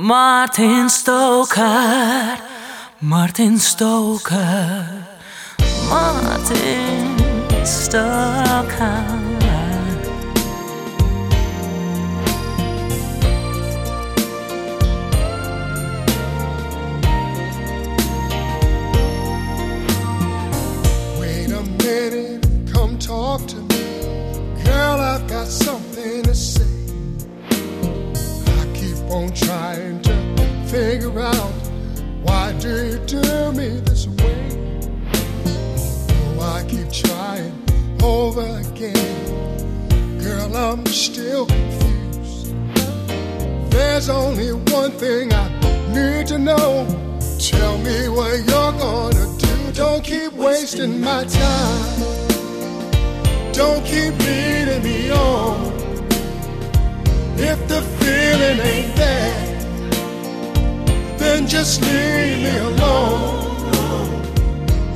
Martin Stoker, Martin Stoker, Martin Stoker. Wait a minute, come talk to me. Girl, I've got something to say. On trying to figure out why do you do me this way? Although I keep trying over again, girl, I'm still confused. There's only one thing I need to know. Tell me what you're gonna do. Don't keep wasting my time. Don't keep leading me on. If the feeling ain't there, then just leave me alone.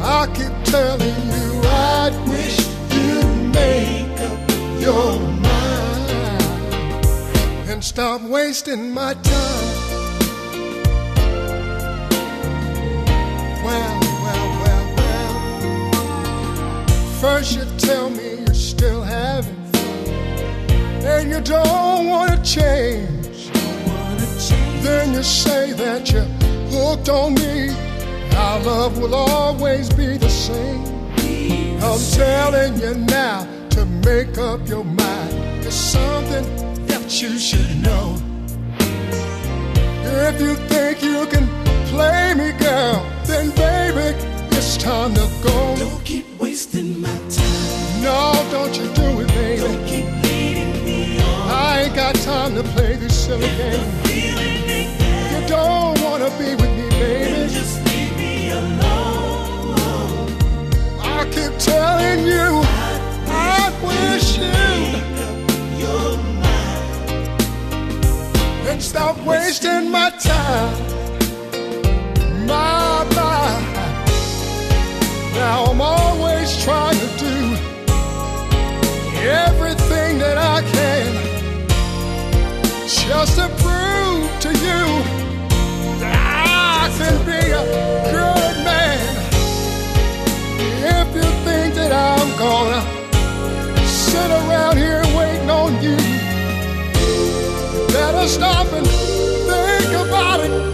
I keep telling you, I wish you'd make up your mind and stop wasting my time. Well, well, well, well. First you tell me you're still having and you don't wanna change. Then you say that you're hooked on me. Our love will always be the same. I'm telling you now to make up your mind. It's something that you should know. If you think you can play me, girl, then baby, it's time to go. Don't keep wasting my time. No, don't you do it, time to play this silly game. You don't wanna be with me, baby. Just leave me alone. I keep telling you, I wish you your mind. and stop wasting my time. My, my. Now I'm always trying to do everything just to prove to you that I can be a good man. If you think that I'm gonna sit around here waiting on you, you better stop and think about it.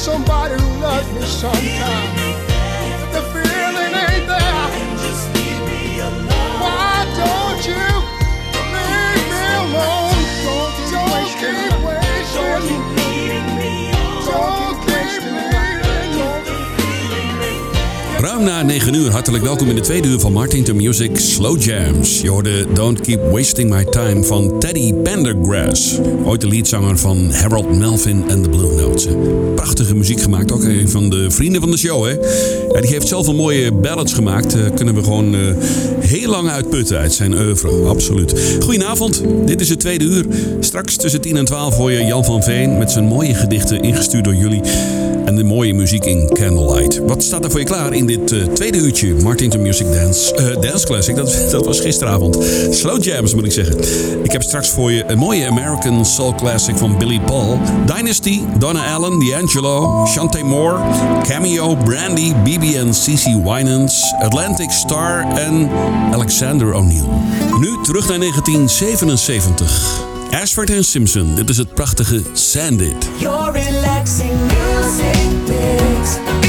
Somebody who loves me sometimes. The feeling ain't there, Na 9 uur, hartelijk welkom in de tweede uur van Martin to Music Slow Jams. Je hoorde Don't Keep Wasting My Time van Teddy Pendergrass. Ooit de leadzanger van Harold Melvin en de Blue Notes. Prachtige muziek gemaakt, ook een van de vrienden van de show. Hè? Ja, die heeft zelf een mooie ballads gemaakt. Eh, kunnen we gewoon eh, heel lang uitputten uit zijn oeuvre. Absoluut. Goedenavond, dit is het tweede uur. Straks tussen 10 en 12 hoor je Jan van Veen met zijn mooie gedichten ingestuurd door jullie. En de mooie muziek in Candlelight. Wat staat er voor je klaar in dit eh, tweede uurtje Martin to Music Dance, eh, Dance Classic? Dat, dat was gisteravond. Slow Jams moet ik zeggen. Ik heb straks voor je een mooie American Soul Classic van Billy Paul. Dynasty, Donna Allen, D'Angelo, Shante Moore, Cameo, Brandy, BB en CC Winans, Atlantic Star en Alexander O'Neill. Nu terug naar 1977. Ashford en Simpson, dit is het prachtige Sandit. Your relaxing music mix.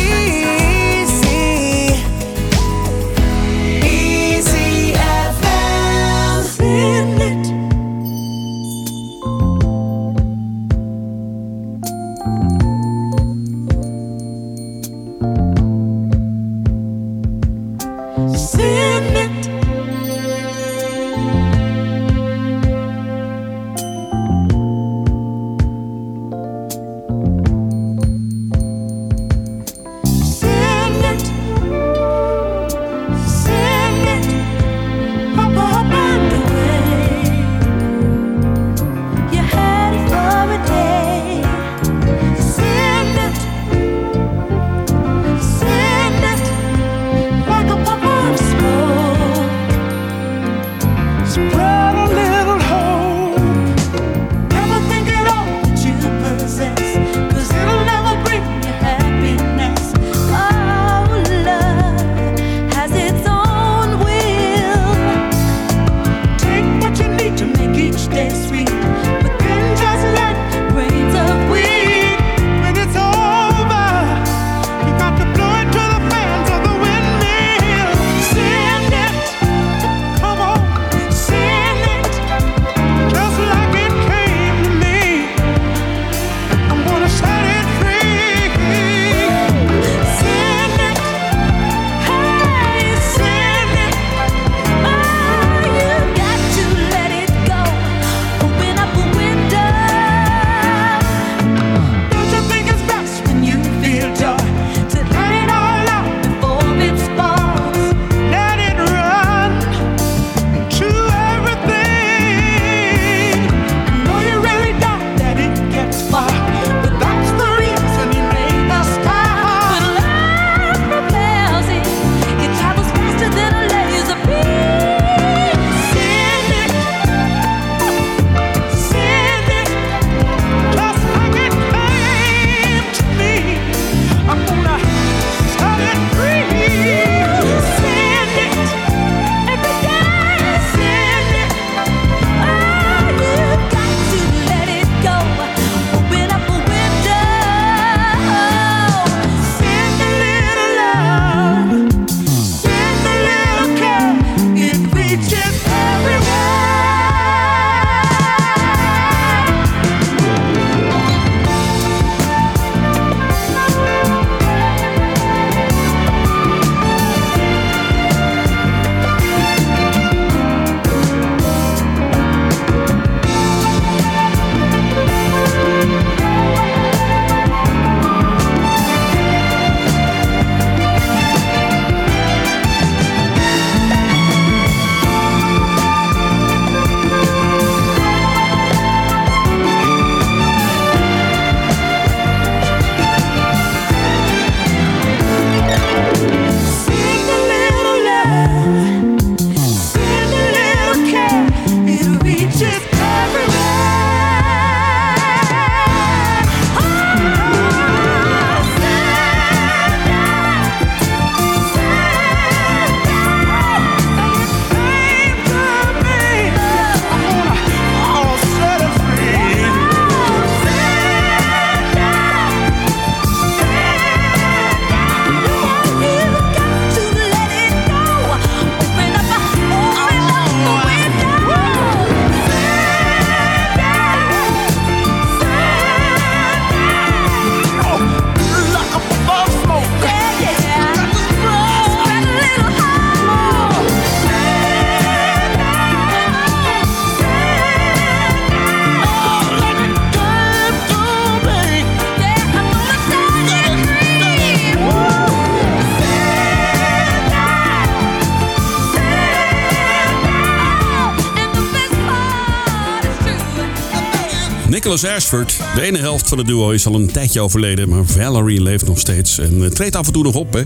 Nicholas Ashford. De ene helft van het duo is al een tijdje overleden, maar Valerie leeft nog steeds en eh, treedt af en toe nog op. Hè?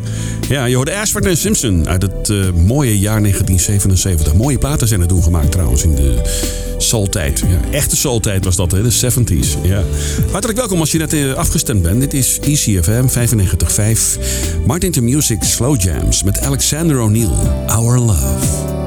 Ja, je hoorde Ashford en Simpson uit het eh, mooie jaar 1977. Mooie platen zijn er toen gemaakt trouwens in de soultijd. Ja, echte soultijd was dat, hè? de 70s. Ja. Hartelijk welkom als je net eh, afgestemd bent. Dit is ECFM 95.5. Martin to Music Slow Jams met Alexander O'Neill. Our Love.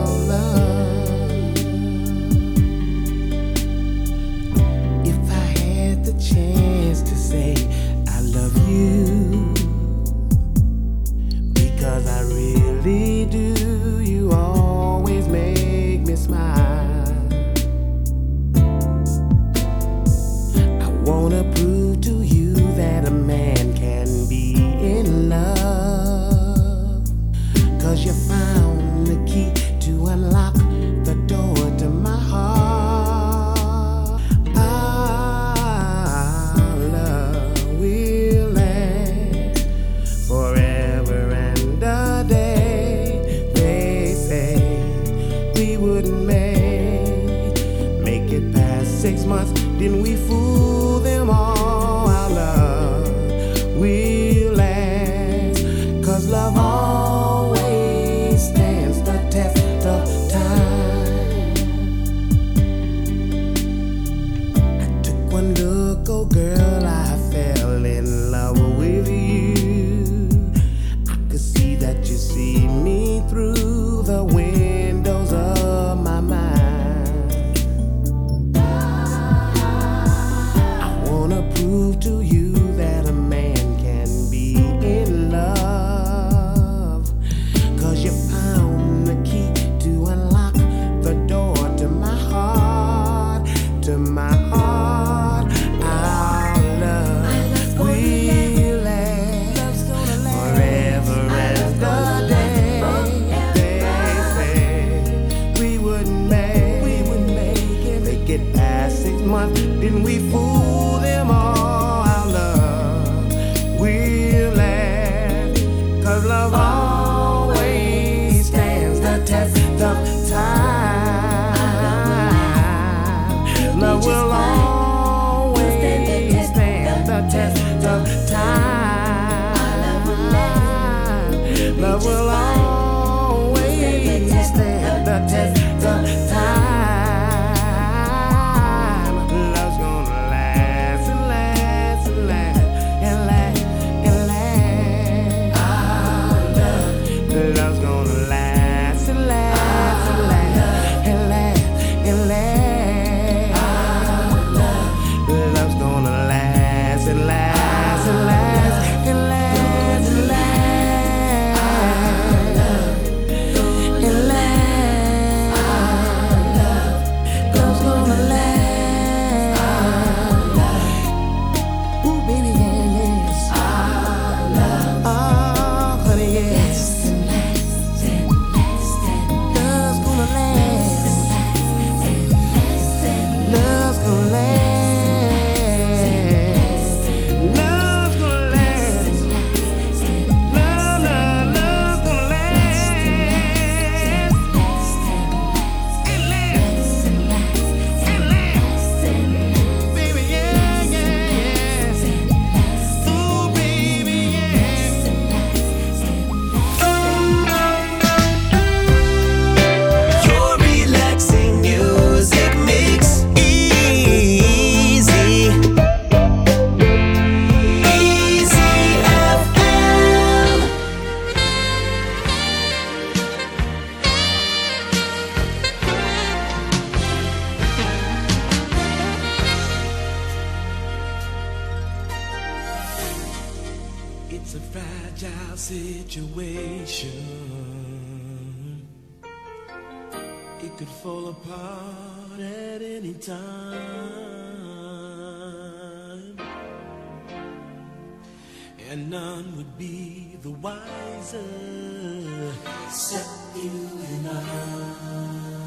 didn't we fool? and none would be the wiser except you and I.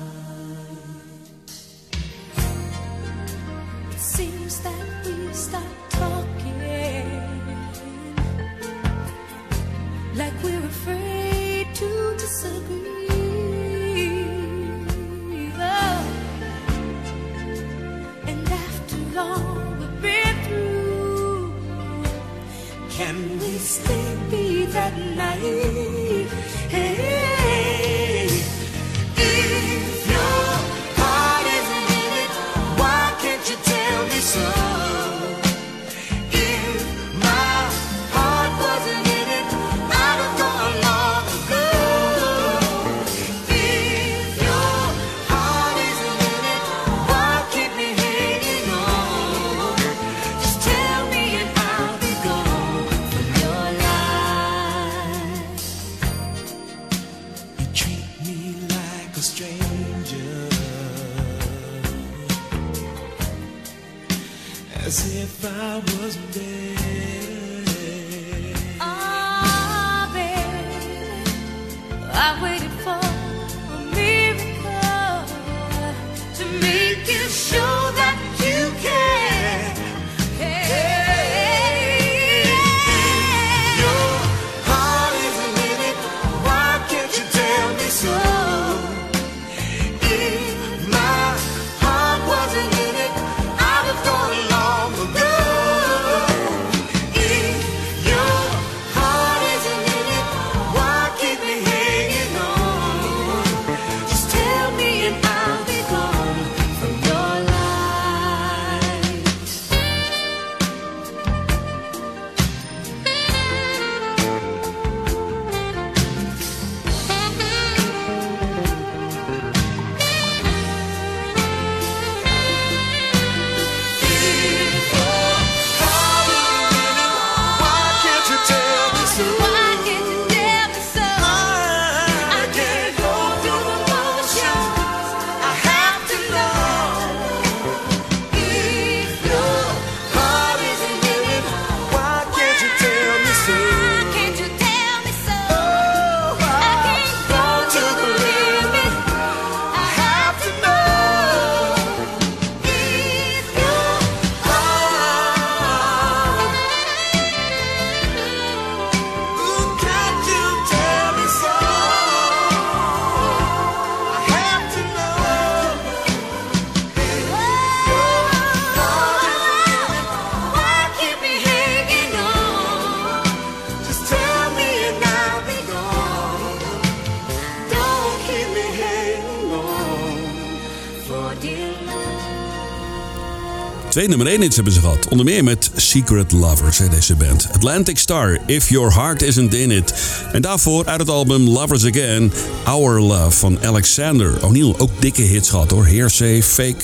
Nummer 1 hits hebben ze gehad. Onder meer met Secret Lovers, hè, deze band. Atlantic Star, If Your Heart Isn't In It. En daarvoor uit het album Lovers Again, Our Love van Alexander O'Neill. Ook dikke hits gehad hoor. Hearsay, Fake.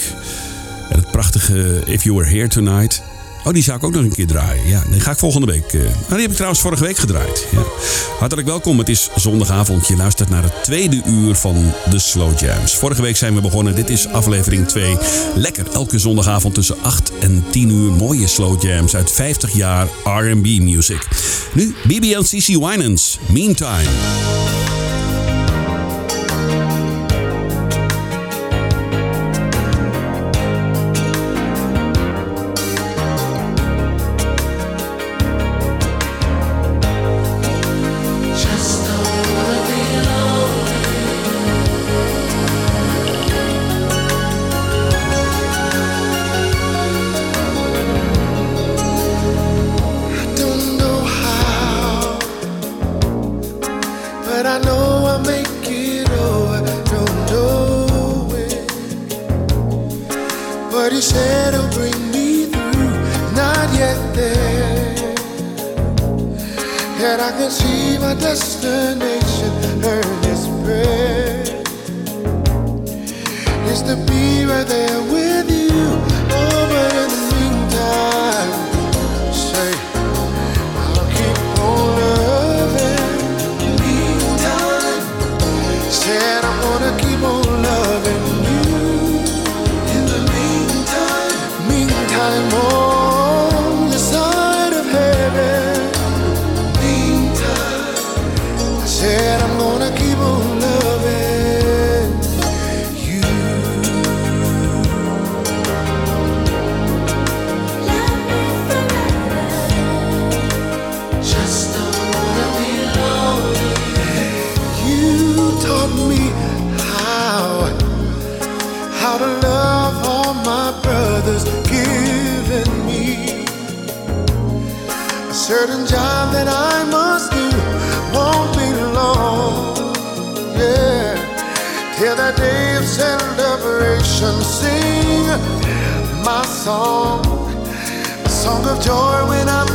En het prachtige If You Were Here Tonight. Oh, die zou ik ook nog een keer draaien. Ja, die ga ik volgende week. Eh, ah, die heb ik trouwens vorige week gedraaid. Ja. Hartelijk welkom. Het is zondagavond. Je luistert naar het tweede uur van de Slow Jams. Vorige week zijn we begonnen. Dit is aflevering 2. Lekker elke zondagavond tussen 8 en 10 uur mooie Slow Jams uit 50 jaar R&B music. Nu BBL CC Winans. Meantime. My song, a song of joy when I'm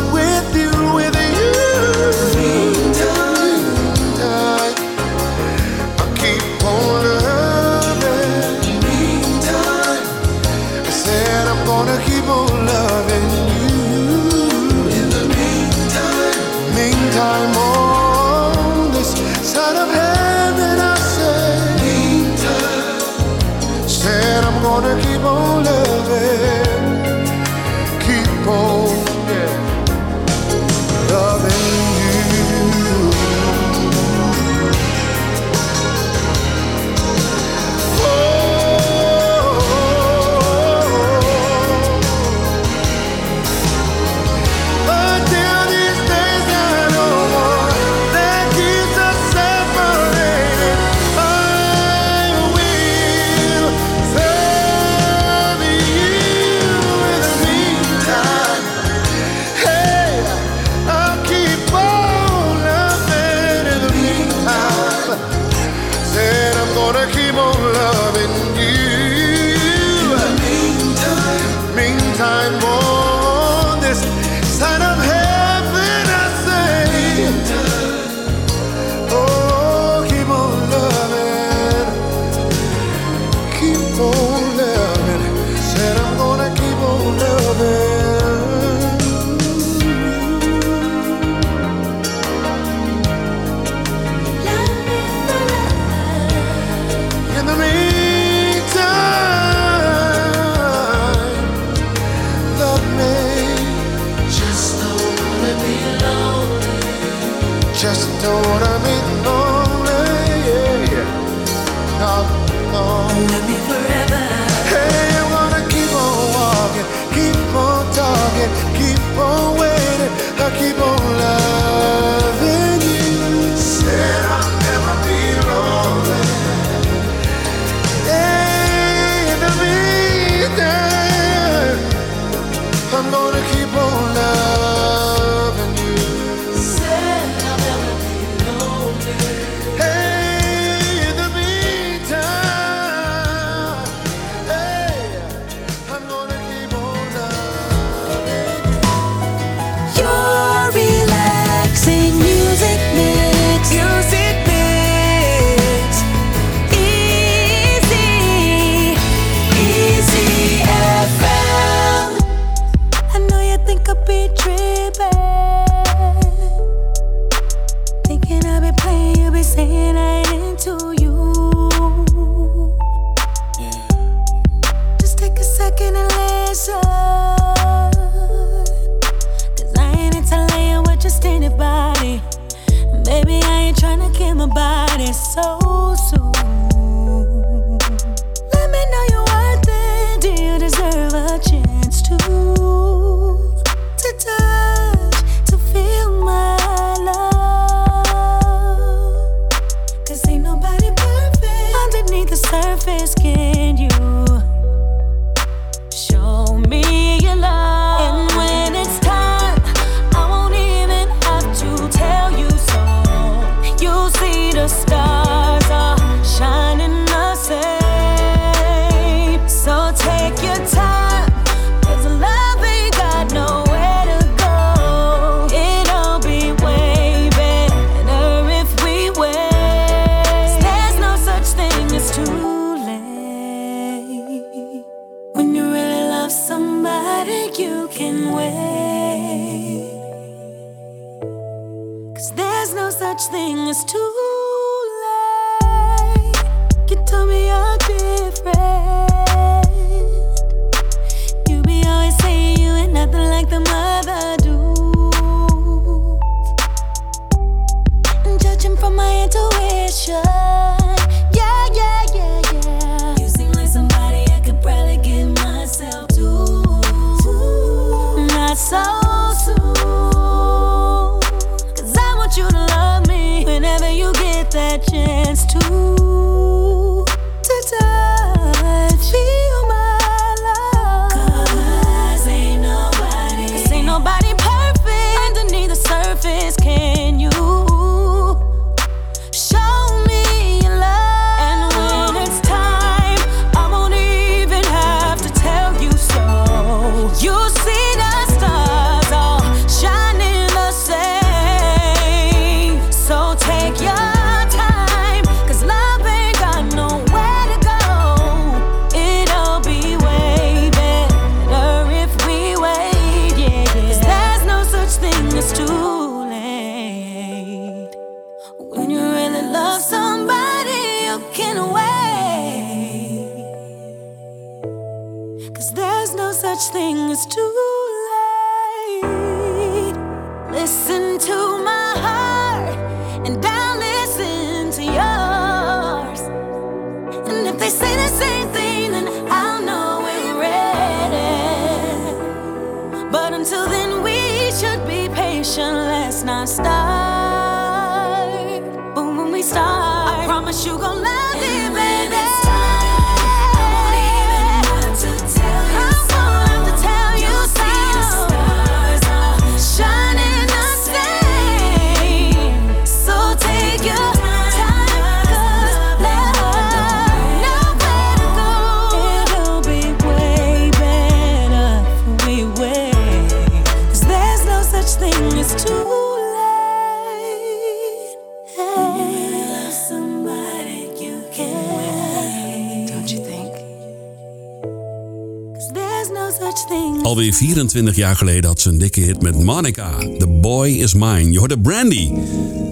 Alweer 24 jaar geleden had ze een dikke hit met Monica. The Boy Is Mine. Je hoorde Brandy.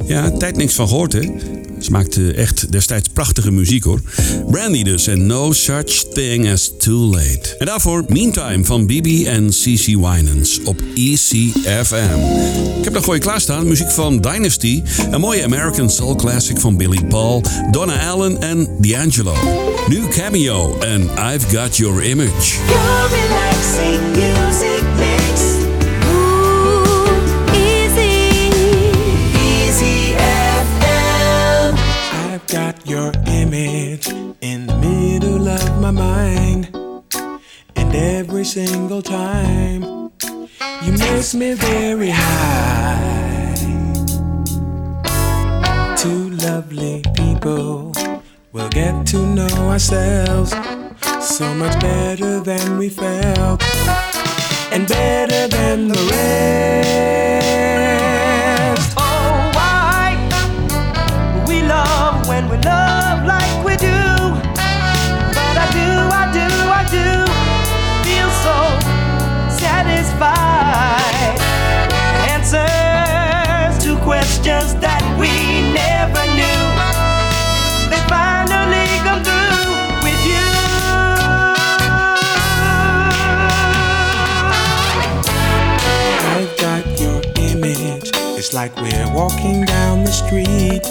Ja, tijd niks van gehoord hè. Ze maakte echt destijds prachtige muziek hoor. Brandy dus en No Such Thing As Too Late. En daarvoor Meantime van Bibi en CC Winans op ECFM. Ik heb nog voor je klaarstaan muziek van Dynasty. Een mooie American Soul Classic van Billy Paul, Donna Allen en D'Angelo. Nu Cameo en I've Got Your Image. Your image in the middle of my mind. And every single time you makes me very high. Two lovely people will get to know ourselves so much better than we felt. And better than the rest. Like we're walking down the street,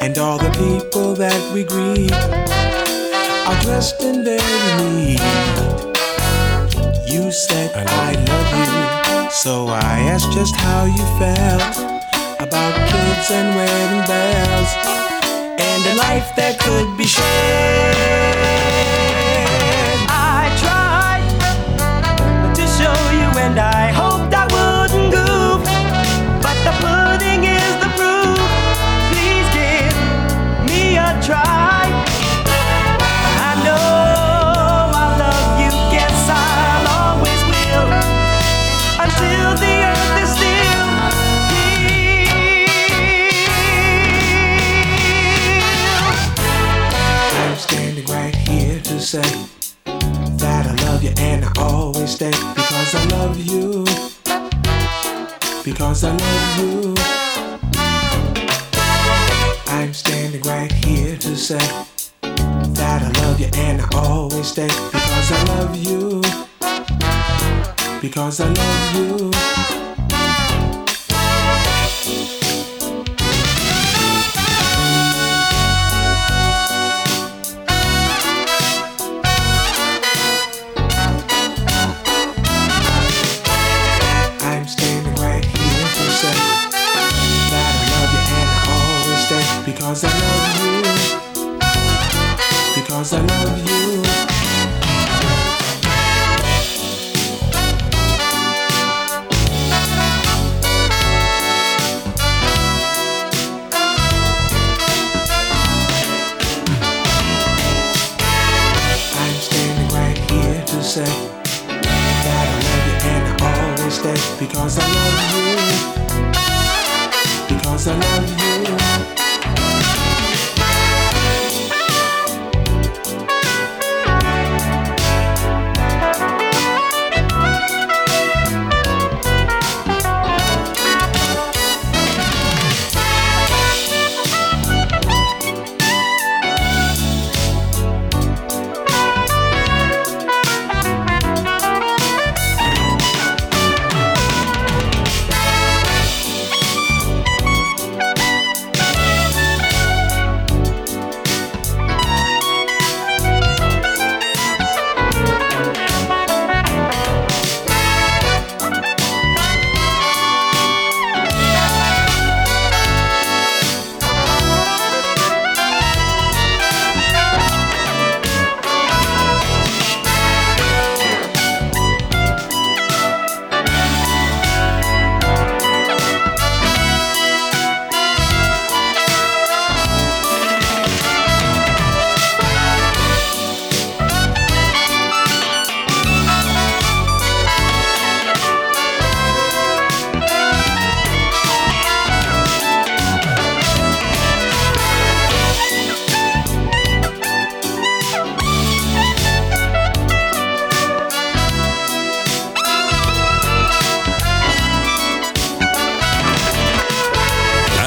and all the people that we greet are dressed in very neat. You said I love you, so I asked just how you felt about kids and wedding bells and a life that could be shared. I tried to show you, and I Because I love you. I'm standing right here to say that I love you and I always stay because I love you. Because I love you. Cause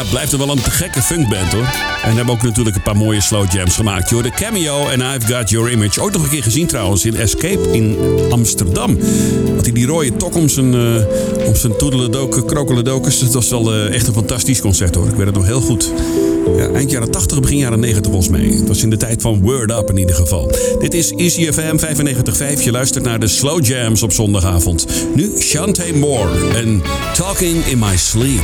het blijft er wel een te gekke funkband hoor. En hebben ook natuurlijk een paar mooie slow jams gemaakt. Joh, de Cameo en I've Got Your Image. Ook nog een keer gezien trouwens in Escape in Amsterdam. Had hij die rode tok om zijn, uh, om zijn toedeledoken. Dat was wel eh, echt een fantastisch concert hoor. Ik weet het nog heel goed. Ja, eind jaren 80, begin jaren 90 was mee. Het was in de tijd van Word Up in ieder geval. Dit is Easy 95.5. Je luistert naar de Slow Jams op zondagavond. Nu Shante Moore en Talking in My Sleep.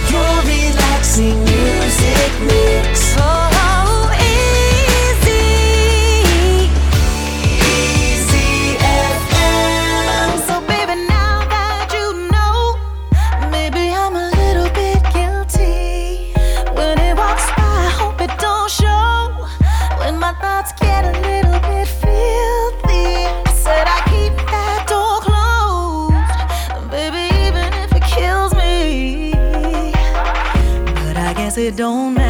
don't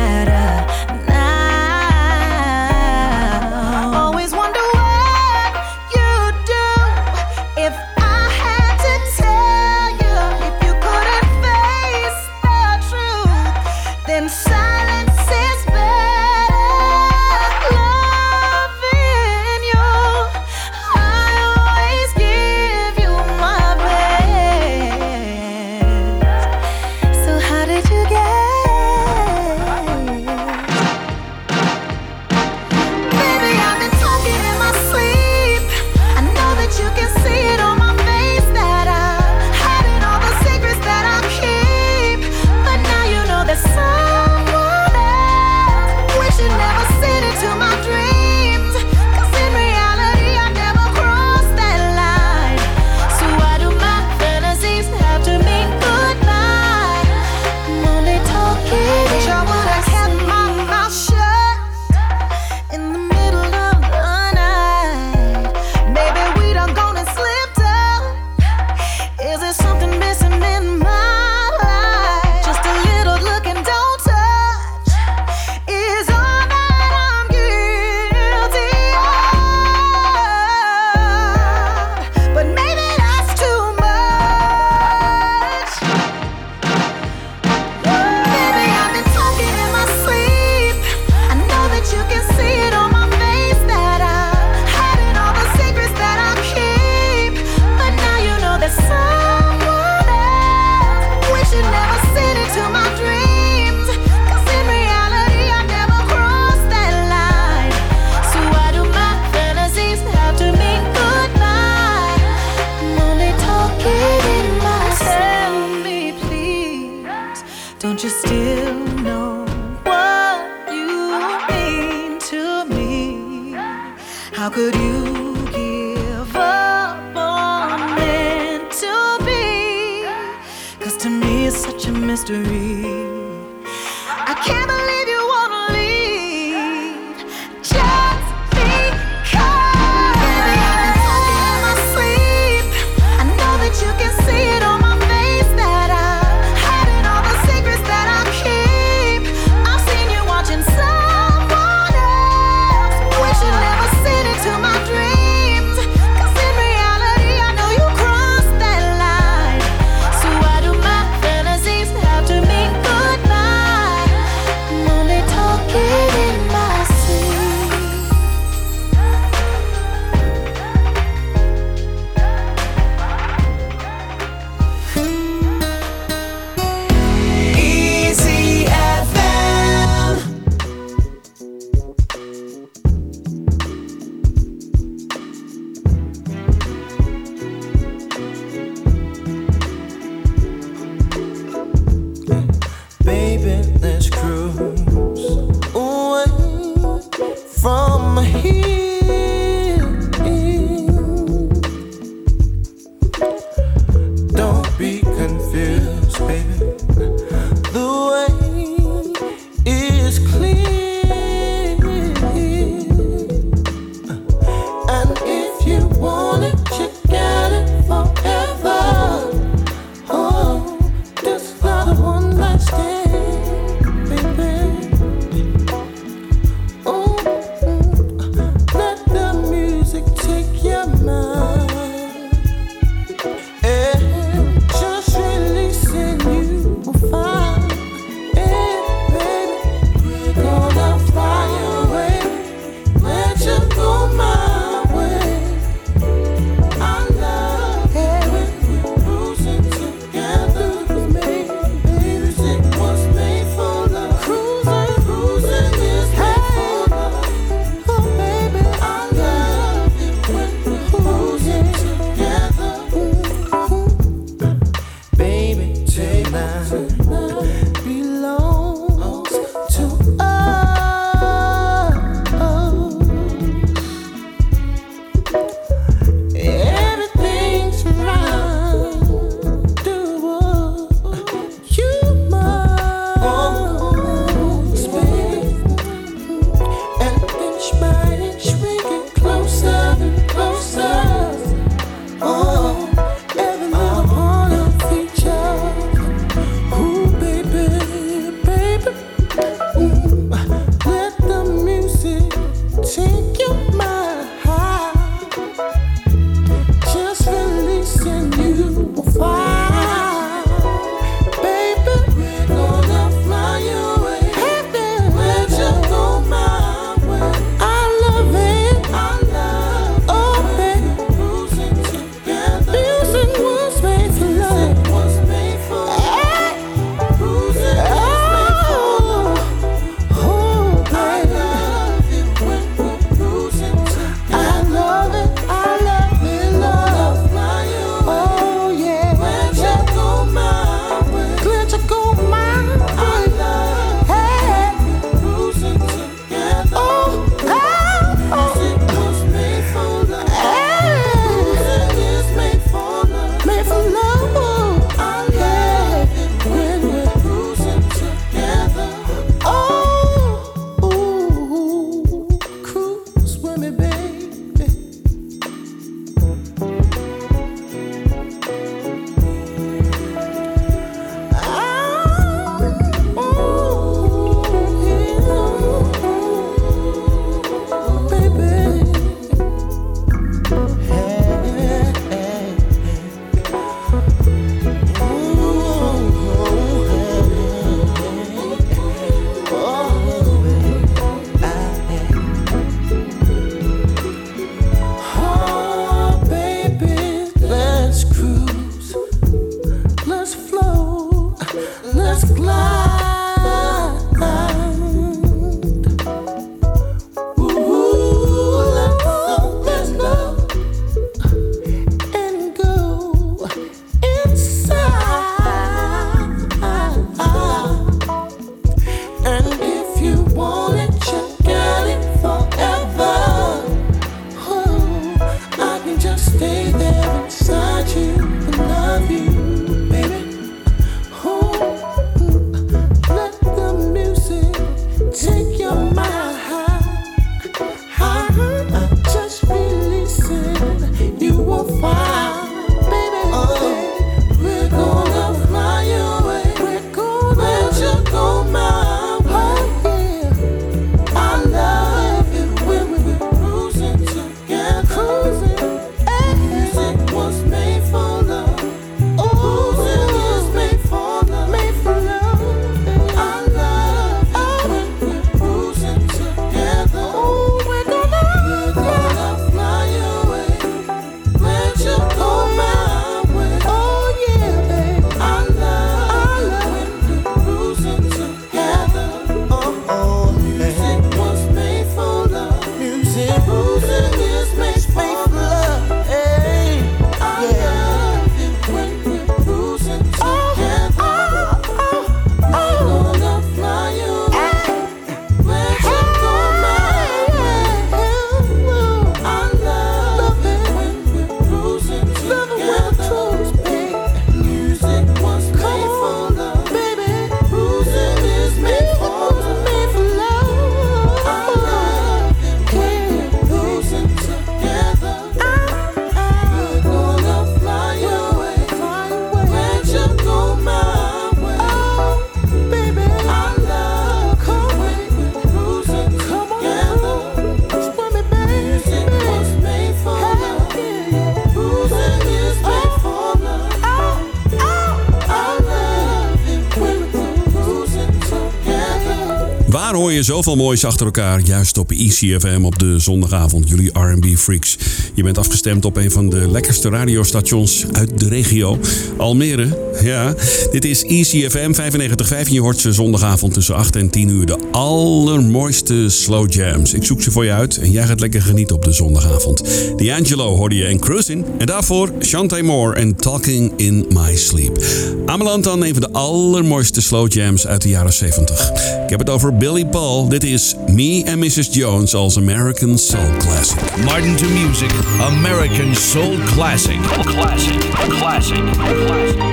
Zoveel moois achter elkaar? Juist op ECFM op de zondagavond, jullie R&B freaks. Je bent afgestemd op een van de lekkerste radiostations uit de regio. Almere, ja. Dit is ECFM 95.5 en je hoort ze zondagavond tussen 8 en 10 uur. De allermooiste slow jams. Ik zoek ze voor je uit en jij gaat lekker genieten op de zondagavond. D'Angelo hoorde je en Cruising. En daarvoor Shantae Moore en Talking in My Sleep. Ameland dan een van de allermooiste slow jams uit de jaren 70. Ik heb het over Billy Paul. Dit is Me and Mrs. Jones als American Soul Classic. Martin to Music, American Soul Classic. Classic, classic, classic.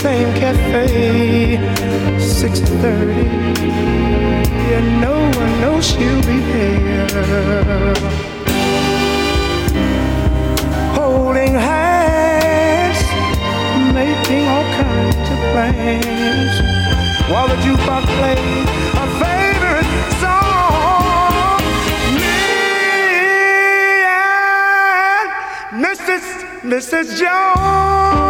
same cafe, 6:30, and no one knows she'll be there. Holding hands, making all kinds of plans, while the jukebox plays a favorite song. Me and Mrs. Mrs. Jones,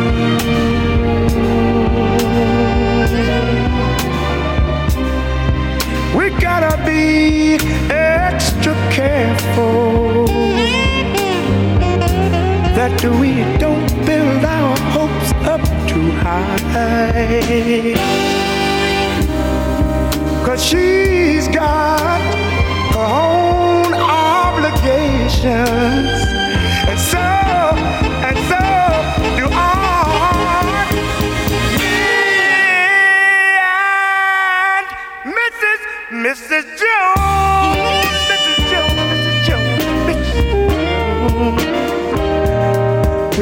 Be extra careful that we don't build our hopes up too high. Cause she's got her own obligations. And so, and so do I. Me and Mrs. Mrs.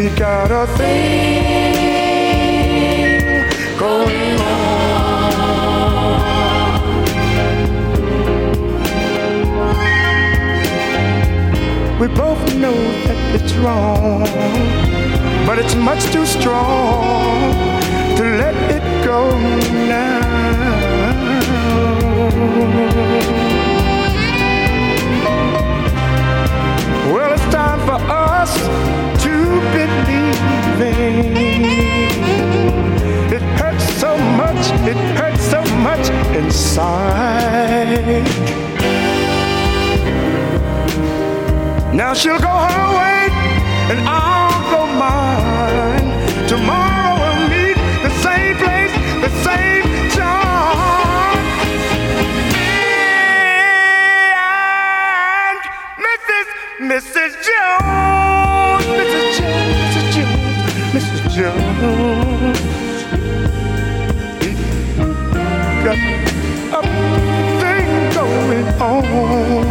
We got a thing going We both know that it's wrong, but it's much too strong to let it go now. Well, it's time for us It hurts so much, it hurts so much inside. Now she'll go her way and I'll go mine. Tomorrow we'll meet the same place, the same time. And Mrs. Mrs. got a thing going on.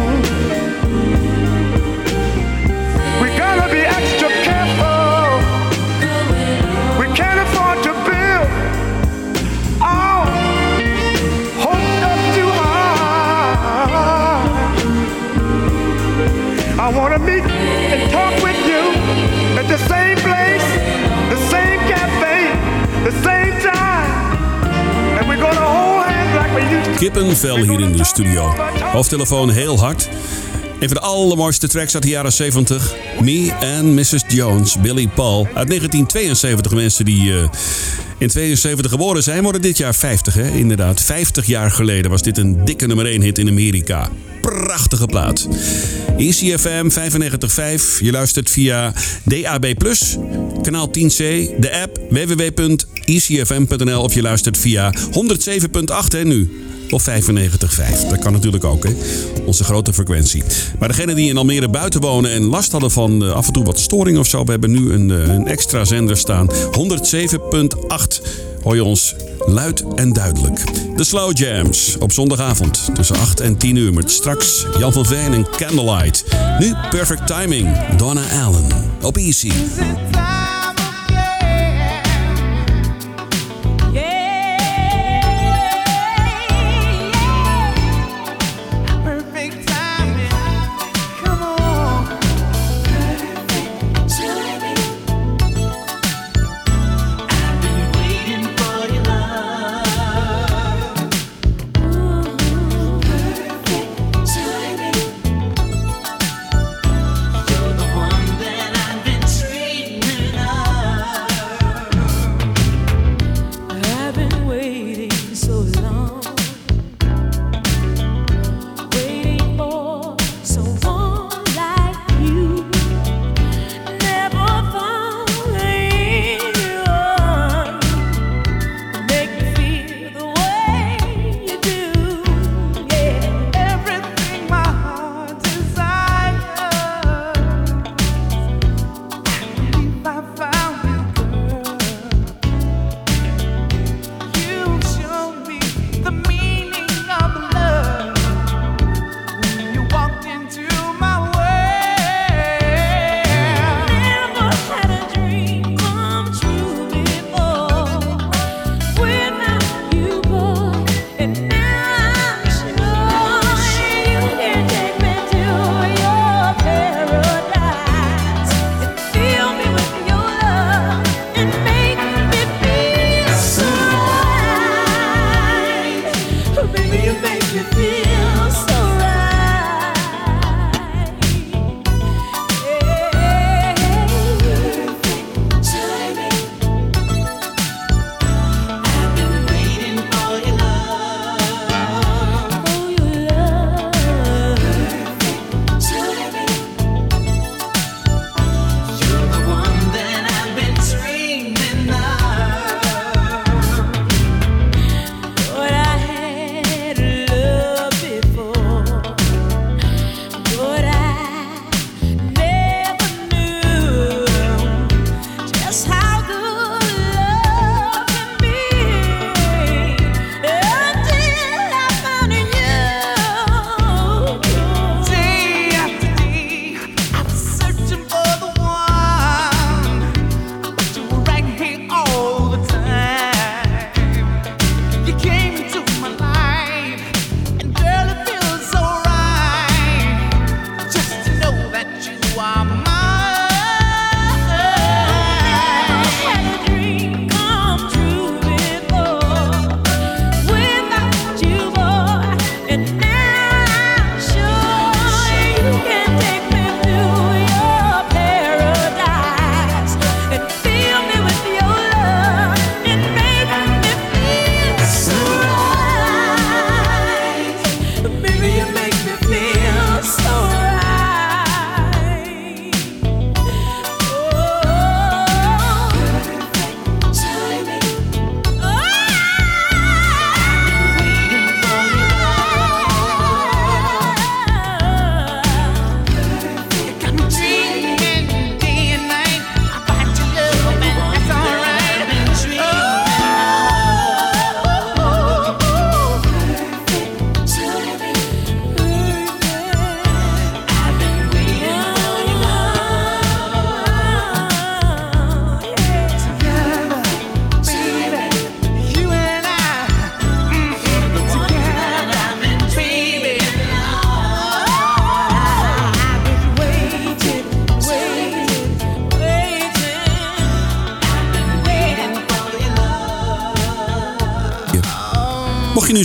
Kippenvel hier in de studio. Hoofdtelefoon heel hard. Een van de allermooiste tracks uit de jaren 70. Me and Mrs. Jones, Billy Paul. Uit 1972 mensen die eh, in 72 geboren zijn, worden dit jaar 50. Hè? Inderdaad, 50 jaar geleden was dit een dikke nummer 1 hit in Amerika. Prachtige plaat. ECFM 95.5. Je luistert via DAB+, kanaal 10C, de app www.ecfm.nl of je luistert via 107.8 hè, nu. Of 95.5. Dat kan natuurlijk ook, hè? Onze grote frequentie. Maar degenen die in Almere buiten wonen en last hadden van eh, af en toe wat storing of zo, we hebben nu een, eh, een extra zender staan. 107.8 hoor je ons luid en duidelijk. De Slow Jams op zondagavond tussen 8 en 10 uur met straks Jan van Veen en Candlelight. Nu Perfect Timing, Donna Allen op Easy.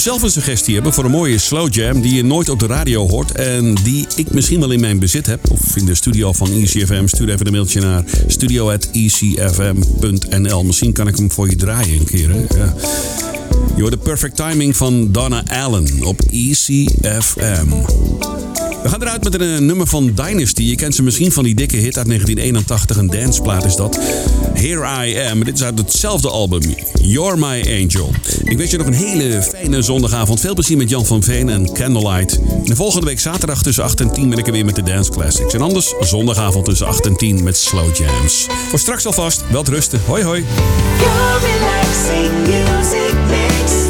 Zelf een suggestie hebben voor een mooie slow jam die je nooit op de radio hoort en die ik misschien wel in mijn bezit heb of in de studio van ECFM, stuur even een mailtje naar studio.ecfm.nl. Misschien kan ik hem voor je draaien een keer. Hè? Ja. Je de perfect timing van Donna Allen op ECFM. We gaan eruit met een eh, nummer van Dynasty. Je kent ze misschien van die dikke hit uit 1981. Een danceplaat is dat. Here I Am. Dit is uit hetzelfde album. You're My Angel. Ik wens je nog een hele fijne zondagavond. Veel plezier met Jan van Veen en Candlelight. En de volgende week zaterdag tussen 8 en 10 ben ik er weer met de Dance Classics. En anders zondagavond tussen 8 en 10 met Slow Jams. Voor straks alvast. Wel rusten. Hoi hoi. Your relaxing music.